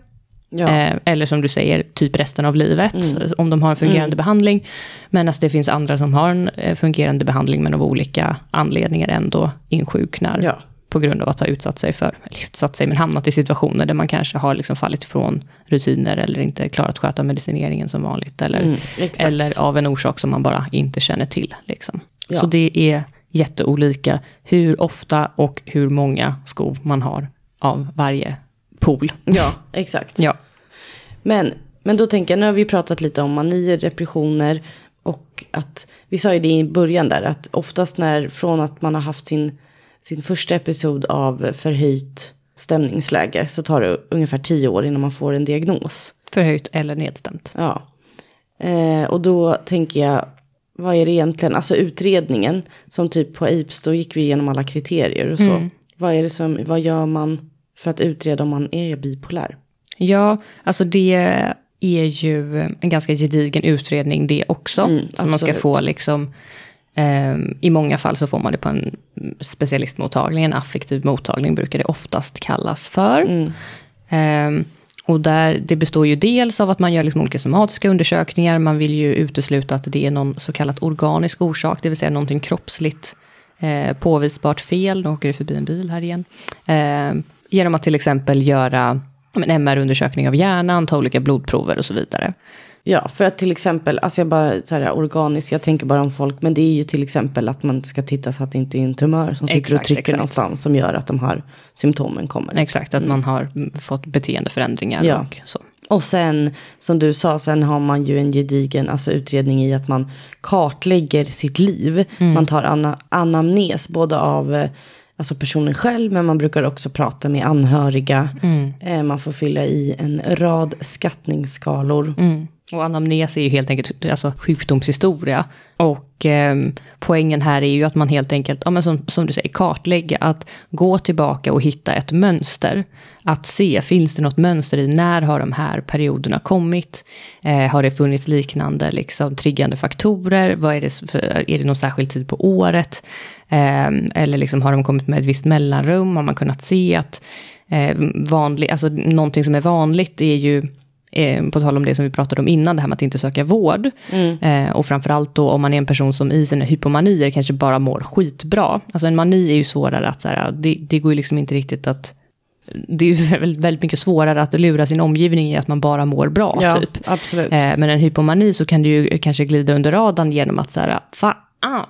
Ja. Eh, eller som du säger, typ resten av livet, om de har en fungerande behandling. Medan det finns andra som har en eh, fungerande behandling, men av olika anledningar ändå insjuknar. Ja. På grund av att ha utsatt sig för, eller utsatt sig, men hamnat i situationer där man kanske har liksom fallit ifrån rutiner eller inte klarat sköta medicineringen som vanligt. Eller, Mm, eller av en orsak som man bara inte känner till. Liksom. Ja. Så det är jätteolika hur ofta och hur många skov man har av varje pool. ja, exakt. [laughs] Ja. Men, men då tänker jag, nu har vi pratat lite om manier, depressioner och att, vi sa ju det i början där, att oftast när, från att man har haft sin, sin första episod av förhöjt stämningsläge så tar det ungefär tio år innan man får en diagnos. Förhöjt eller nedstämt. Ja. Eh, och då tänker jag, vad är det egentligen, alltså utredningen, som typ på APES, då gick vi igenom alla kriterier och så. Vad är det som, vad gör man för att utreda om man är bipolär? Ja, alltså det är ju en ganska gedigen utredning det också. Mm, som man ska få liksom, i många fall så får man det på en specialistmottagning, en affektiv mottagning brukar det oftast kallas för. Mm. Ehm, och där, det består ju dels av att man gör liksom olika somatiska undersökningar. Man vill ju utesluta att det är någon så kallat organisk orsak, det vill säga någonting kroppsligt eh, påvisbart fel. Nu åker det förbi en bil här igen. Eh, genom att till exempel göra MR-undersökning av hjärnan, ta olika blodprover och så vidare. Ja, för att till exempel, alltså jag bara så här organiskt, jag tänker bara om folk, men det är ju till exempel att man ska titta så att det inte är en tumör som sitter exakt, och trycker exakt. någonstans som gör att de här symptomen kommer. Exakt, att mm. man har fått beteendeförändringar ja. och så. Och sen, som du sa, sen har man ju en gedigen alltså utredning i att man kartlägger sitt liv. Mm. Man tar ana, anamnes både av eh, alltså personen själv, men man brukar också prata med anhöriga. Mm. Eh, man får fylla i en rad skattningsskalor. Mm. Och anamnes är ju helt enkelt alltså, sjukdomshistoria. Och eh, poängen här är ju att man helt enkelt, ja, men som, som du säger, kartlägga, att gå tillbaka och hitta ett mönster. Att se, finns det något mönster i när har de här perioderna kommit? Eh, har det funnits liknande liksom, triggande faktorer? Vad är, det för, är det någon särskild tid på året? Eh, eller liksom, har de kommit med ett visst mellanrum? Har man kunnat se att eh, vanlig, alltså, någonting som är vanligt är ju Eh, på tal om det som vi pratade om innan, det här med att inte söka vård. Mm. Eh, och framförallt då om man är en person som i sina hypomanier kanske bara mår skitbra. Alltså en mani är ju svårare att, så här, det, det går ju liksom inte riktigt att det är [laughs] väldigt, väldigt mycket svårare att lura sin omgivning i att man bara mår bra. Ja, typ. absolut. Eh, men en hypomani så kan du ju kanske glida under radarn genom att så här, fan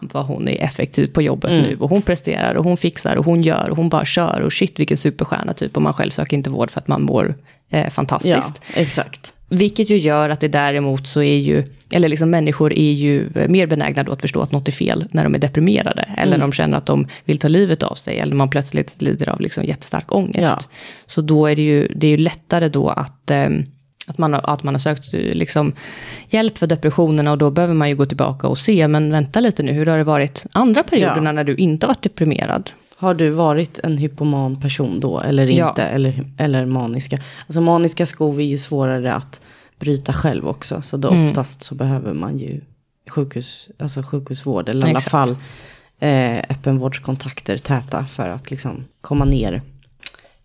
vad hon är effektiv på jobbet mm. nu. Och hon presterar och hon fixar och hon gör och hon bara kör. Och shit vilken superstjärna typ. Och man själv söker inte vård för att man mår eh, fantastiskt. Ja, exakt. Vilket ju gör att det däremot så är ju, eller liksom människor är ju mer benägna då att förstå att något är fel när de är deprimerade. Eller mm. när de känner att de vill ta livet av sig. Eller man plötsligt lider av liksom jättestark ångest. Ja. Så då är det ju, det är ju lättare då att eh, att man, att man har sökt liksom, hjälp för depressionerna och då behöver man ju gå tillbaka och se, men vänta lite nu, hur har det varit andra perioderna ja. när du inte varit deprimerad? Har du varit en hypoman person då eller inte? Ja. Eller, eller maniska? Alltså maniska skov är ju svårare att bryta själv också. Så då mm. oftast så behöver man ju sjukhus, alltså sjukhusvård. Eller i alla fall eh, öppenvårdskontakter täta för att liksom komma ner.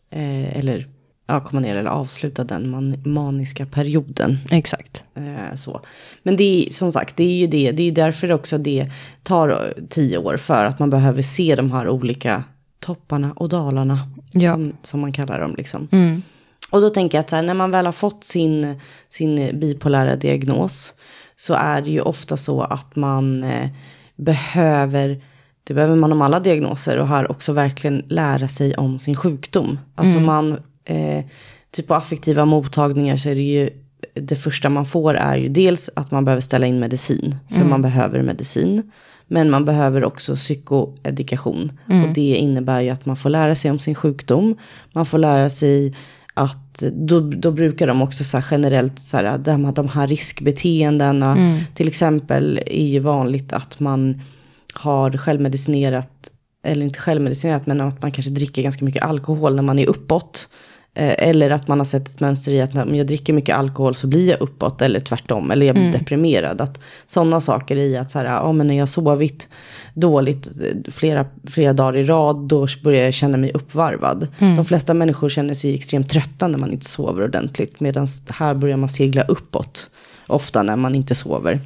Eh, eller ja, komma ner eller avsluta den man, maniska perioden. Exakt. Eh, så. Men det är som sagt, det är ju det. Det är därför också det tar tio år. För att man behöver se de här olika topparna och dalarna. Ja. Som, som man kallar dem liksom. Mm. Och då tänker jag att här, när man väl har fått sin, sin bipolära diagnos. Så är det ju ofta så att man eh, behöver det behöver man om alla diagnoser och här också verkligen lära sig om sin sjukdom. Alltså mm. man eh, typ på affektiva mottagningar så är det ju det första man får är ju dels att man behöver ställa in medicin. För mm. man behöver medicin. Men man behöver också psykoedikation. Mm. Och det innebär ju att man får lära sig om sin sjukdom. Man får lära sig att då, då brukar de också så generellt så här, de, de här riskbeteendena. Mm. Till exempel är ju vanligt att man har självmedicinerat. Eller inte självmedicinerat men att man kanske dricker ganska mycket alkohol när man är uppåt. Eh, eller att man har sett ett mönster i att när jag dricker mycket alkohol så blir jag uppåt eller tvärtom. Eller jag blir mm. deprimerad. Att sådana saker i att så här, ja, men när jag sovit dåligt eh, flera, flera dagar i rad då börjar jag känna mig uppvarvad. Mm. De flesta människor känner sig extremt trötta när man inte sover ordentligt. Medan här börjar man segla uppåt. Ofta när man inte sover.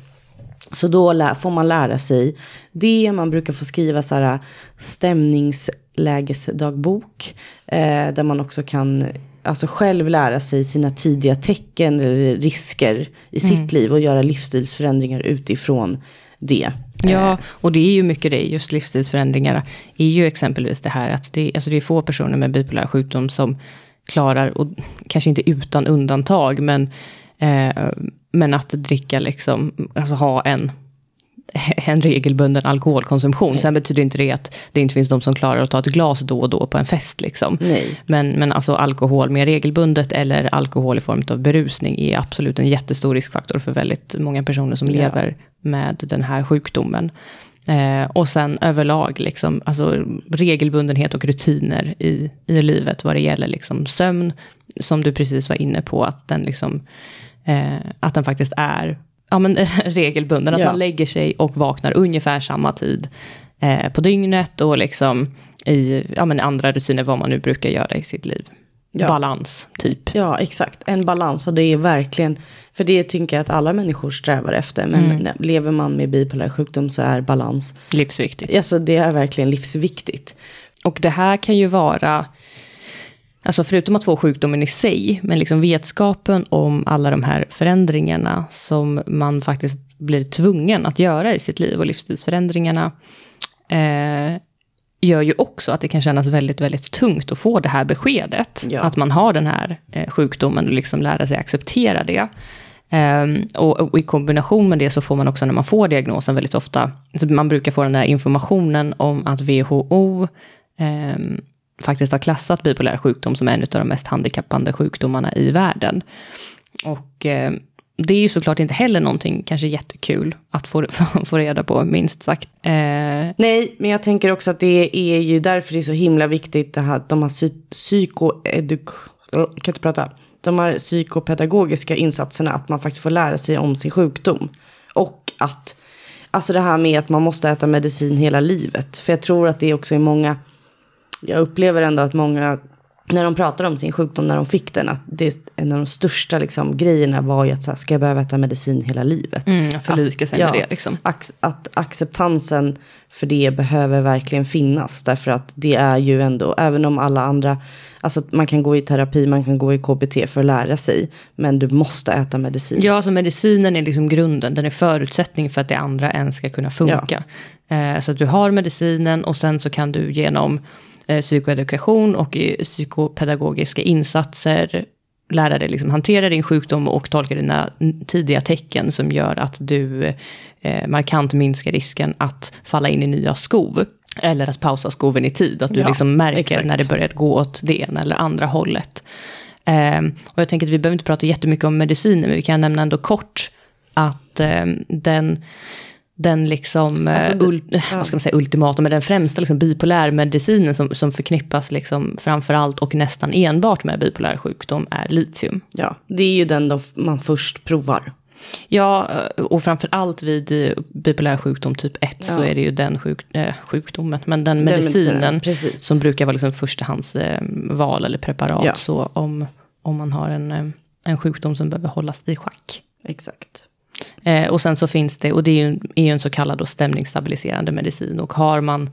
Så då får man lära sig det. Man brukar få skriva så här stämningslägesdagbok. Eh, där man också kan alltså själv lära sig sina tidiga tecken eller risker i sitt mm. liv och göra livsstilsförändringar utifrån det. Ja, eh. och det är ju mycket det, just livsstilsförändringar är ju exempelvis det här att det, alltså det är få personer med bipolär sjukdom som klarar, och kanske inte utan undantag, men Eh, men att dricka liksom, alltså ha en, [laughs] en regelbunden alkoholkonsumtion. Nej. Sen betyder inte det att det inte finns de som klarar att ta ett glas då och då på en fest. Liksom. Nej. Men, men alltså alkohol mer regelbundet eller alkohol i form av berusning är absolut en jättestor riskfaktor för väldigt många personer som ja. lever med den här sjukdomen. Eh, och sen överlag, liksom, alltså regelbundenhet och rutiner i, i livet vad det gäller liksom sömn, som du precis var inne på, att den liksom eh, att den faktiskt är ja, men, [laughs] regelbunden. Att ja. man lägger sig och vaknar ungefär samma tid eh, på dygnet och liksom i ja, men andra rutiner vad man nu brukar göra i sitt liv. Ja. balans, typ. Ja, exakt. En balans och det är verkligen, för det tänker jag att alla människor strävar efter. Men när, lever man med bipolär sjukdom så är balans, Livsviktigt. alltså det är verkligen livsviktigt. Och det här kan ju vara, alltså förutom att få sjukdomen i sig, men liksom vetskapen om alla de här förändringarna som man faktiskt blir tvungen att göra i sitt liv och livsstilsförändringarna eh, gör ju också att det kan kännas väldigt, väldigt tungt att få det här beskedet. Ja. Att man har den här eh, sjukdomen och liksom lära sig acceptera det. Ehm, och, och i kombination med det så får man också när man får diagnosen väldigt ofta, så man brukar få den här informationen om att WHO ehm, faktiskt har klassat bipolär sjukdom som en av de mest handikappande sjukdomarna i världen. Och eh, det är ju såklart inte heller någonting kanske jättekul att få, [laughs] få reda på, minst sagt. Eh, Nej, men jag tänker också att det är ju därför det är så himla viktigt det här, de här psy psykoeduk... Jag kan inte prata. De här psykopedagogiska insatserna, att man faktiskt får lära sig om sin sjukdom. Och att, alltså det här med att man måste äta medicin hela livet. För jag tror att det också är många, jag upplever ändå att många, när de pratar om sin sjukdom när de fick den, att det, en av de största liksom, grejerna var ju att så här, ska jag behöva äta medicin hela livet? mm, förlika sig Ja. med det liksom. Ac- att acceptansen för det behöver verkligen finnas. Därför att det är ju ändå, även om alla andra, alltså man kan gå i terapi, man kan gå i KBT för att lära sig. Men du måste äta medicin. Ja, alltså medicinen är liksom grunden, den är förutsättning för att det andra ens ska kunna funka. Eh, så att du har medicinen och sen så kan du genom psykoedukation och eh, psykopedagogiska insatser lära dig liksom hantera din sjukdom och tolka dina tidiga tecken som gör att du eh, markant minskar risken att falla in i nya skov. Eller att pausa skoven i tid, att du Ja, liksom märker exakt. när det börjar gå åt det ena eller andra hållet. Ehm, och jag tänker att vi behöver inte prata jättemycket om mediciner, men vi kan nämna ändå kort att ehm, den, den liksom, Alltså, eh, det- ul, vad ska man säga, ultimata, men den främsta liksom, bipolärmedicinen som, som förknippas liksom, framförallt och nästan enbart med bipolär sjukdom är litium. Ja, det är ju den de, man först provar. Ja, eh, och framför allt vid eh, bipolär sjukdom typ 1 så Ja. är det ju den sjuk, eh, sjukdomen, men den medicinen, medicinen precis. som brukar vara liksom förstahandsval eh, val eller preparat. Ja. Så om, om man har en, eh, en sjukdom som behöver hållas i schack. Exakt. Eh, och sen så finns det, och det är ju, är ju en så kallad då stämningsstabiliserande medicin. Och har man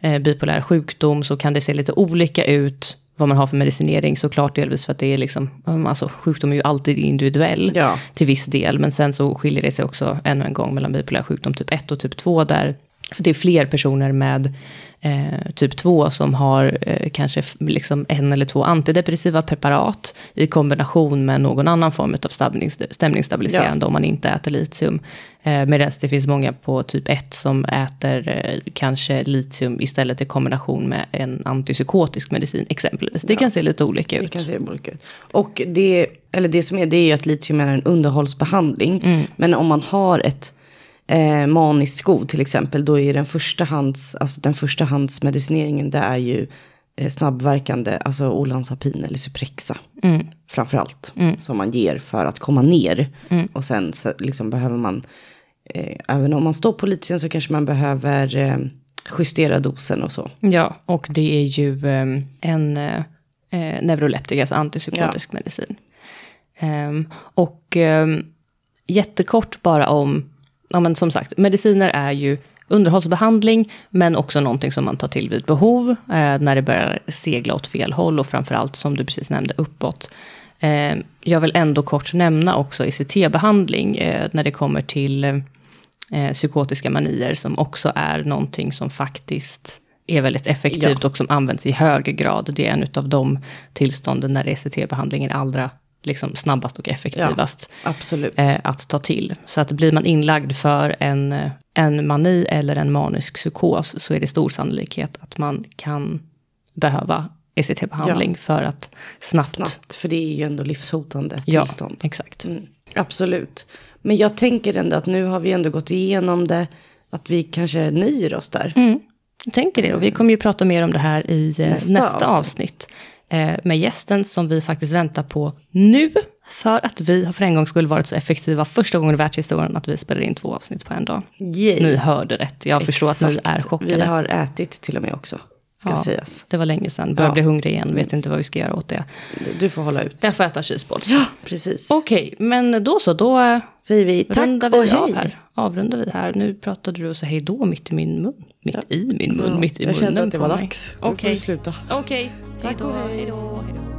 eh, bipolär sjukdom så kan det se lite olika ut vad man har för medicinering. Såklart delvis för att det är liksom, um, alltså sjukdom är ju alltid individuell Ja. till viss del. Men sen så skiljer det sig också ännu en gång mellan bipolär sjukdom typ 1 och typ 2 där för det är fler personer med eh, typ 2 som har eh, kanske liksom en eller två antidepressiva preparat i kombination med någon annan form av stämnings, stämningsstabiliserande om man inte äter litium. Eh, Medan det finns många på typ 1 som äter eh, kanske litium istället i kombination med en antipsykotisk medicin exempelvis. Det kan se lite olika Det ut. kan se olika ut. Och det, eller det som är, det är ju att litium är en underhållsbehandling. Mm. Men om man har ett eh, maniskt skov till exempel, då är den första hands, alltså den första handsmedicineringen, det är ju eh, snabbverkande, alltså olanzapin eller Suprexa. Mm. Framför allt, som man ger för att komma ner. Och sen så, liksom behöver man, eh, även om man står på litium så kanske man behöver eh, justera dosen och så. Ja, och det är ju eh, en eh, eh, neuroleptika, alltså antipsykotisk medicin. Ehm, och ehm, jättekort bara om, ja men som sagt, mediciner är ju underhållsbehandling, men också någonting som man tar till vid behov, eh, när det börjar segla åt fel håll och framförallt, som du precis nämnde, uppåt. Eh, jag vill ändå kort nämna också ICT-behandling eh, när det kommer till eh, psykotiska manier, som också är någonting som faktiskt är väldigt effektivt Ja. och som används i hög grad. Det är en av de tillstånden när ECT-behandlingen är allra liksom, snabbast och effektivast Absolut. eh, att ta till. Så att blir man inlagd för en, en mani eller en manisk psykos så är det stor sannolikhet att man kan behöva ECT-behandling för att snabbt... Snabbt, för det är ju ändå livshotande Ja, tillstånd. exakt. Mm, absolut. Men jag tänker ändå att nu har vi ändå gått igenom det. Att vi kanske nöjer oss där. Mm, jag tänker det. Och vi kommer ju prata mer om det här i eh, nästa, Nästa avsnitt. Eh, med gästen som vi faktiskt väntar på nu. För att vi har för en gång skulle varit så effektiva första gången i världshistorien att vi spelar in två avsnitt på en dag. Yay. Ni hörde rätt. Jag förstår att ni Exakt. är chockade. Vi har ätit till och med också. ska Ja. sägas. Det var länge sedan. Börjar Ja. bli hungrig igen. Vet inte vad vi ska göra åt det. Du får hålla ut. Jag får äta cheeseballs. Ja, precis. Okej, men då så. Då eh, Säger vi tack vi och hej. här. Avrundar vi här. Nu pratade du och sa hej då mitt i min mun. Mitt i min mun. Ja, mitt i jag munnen kände att det var dags. Okej. du sluta. Okej, Tack hej då. och hej. Hej då. Hej då.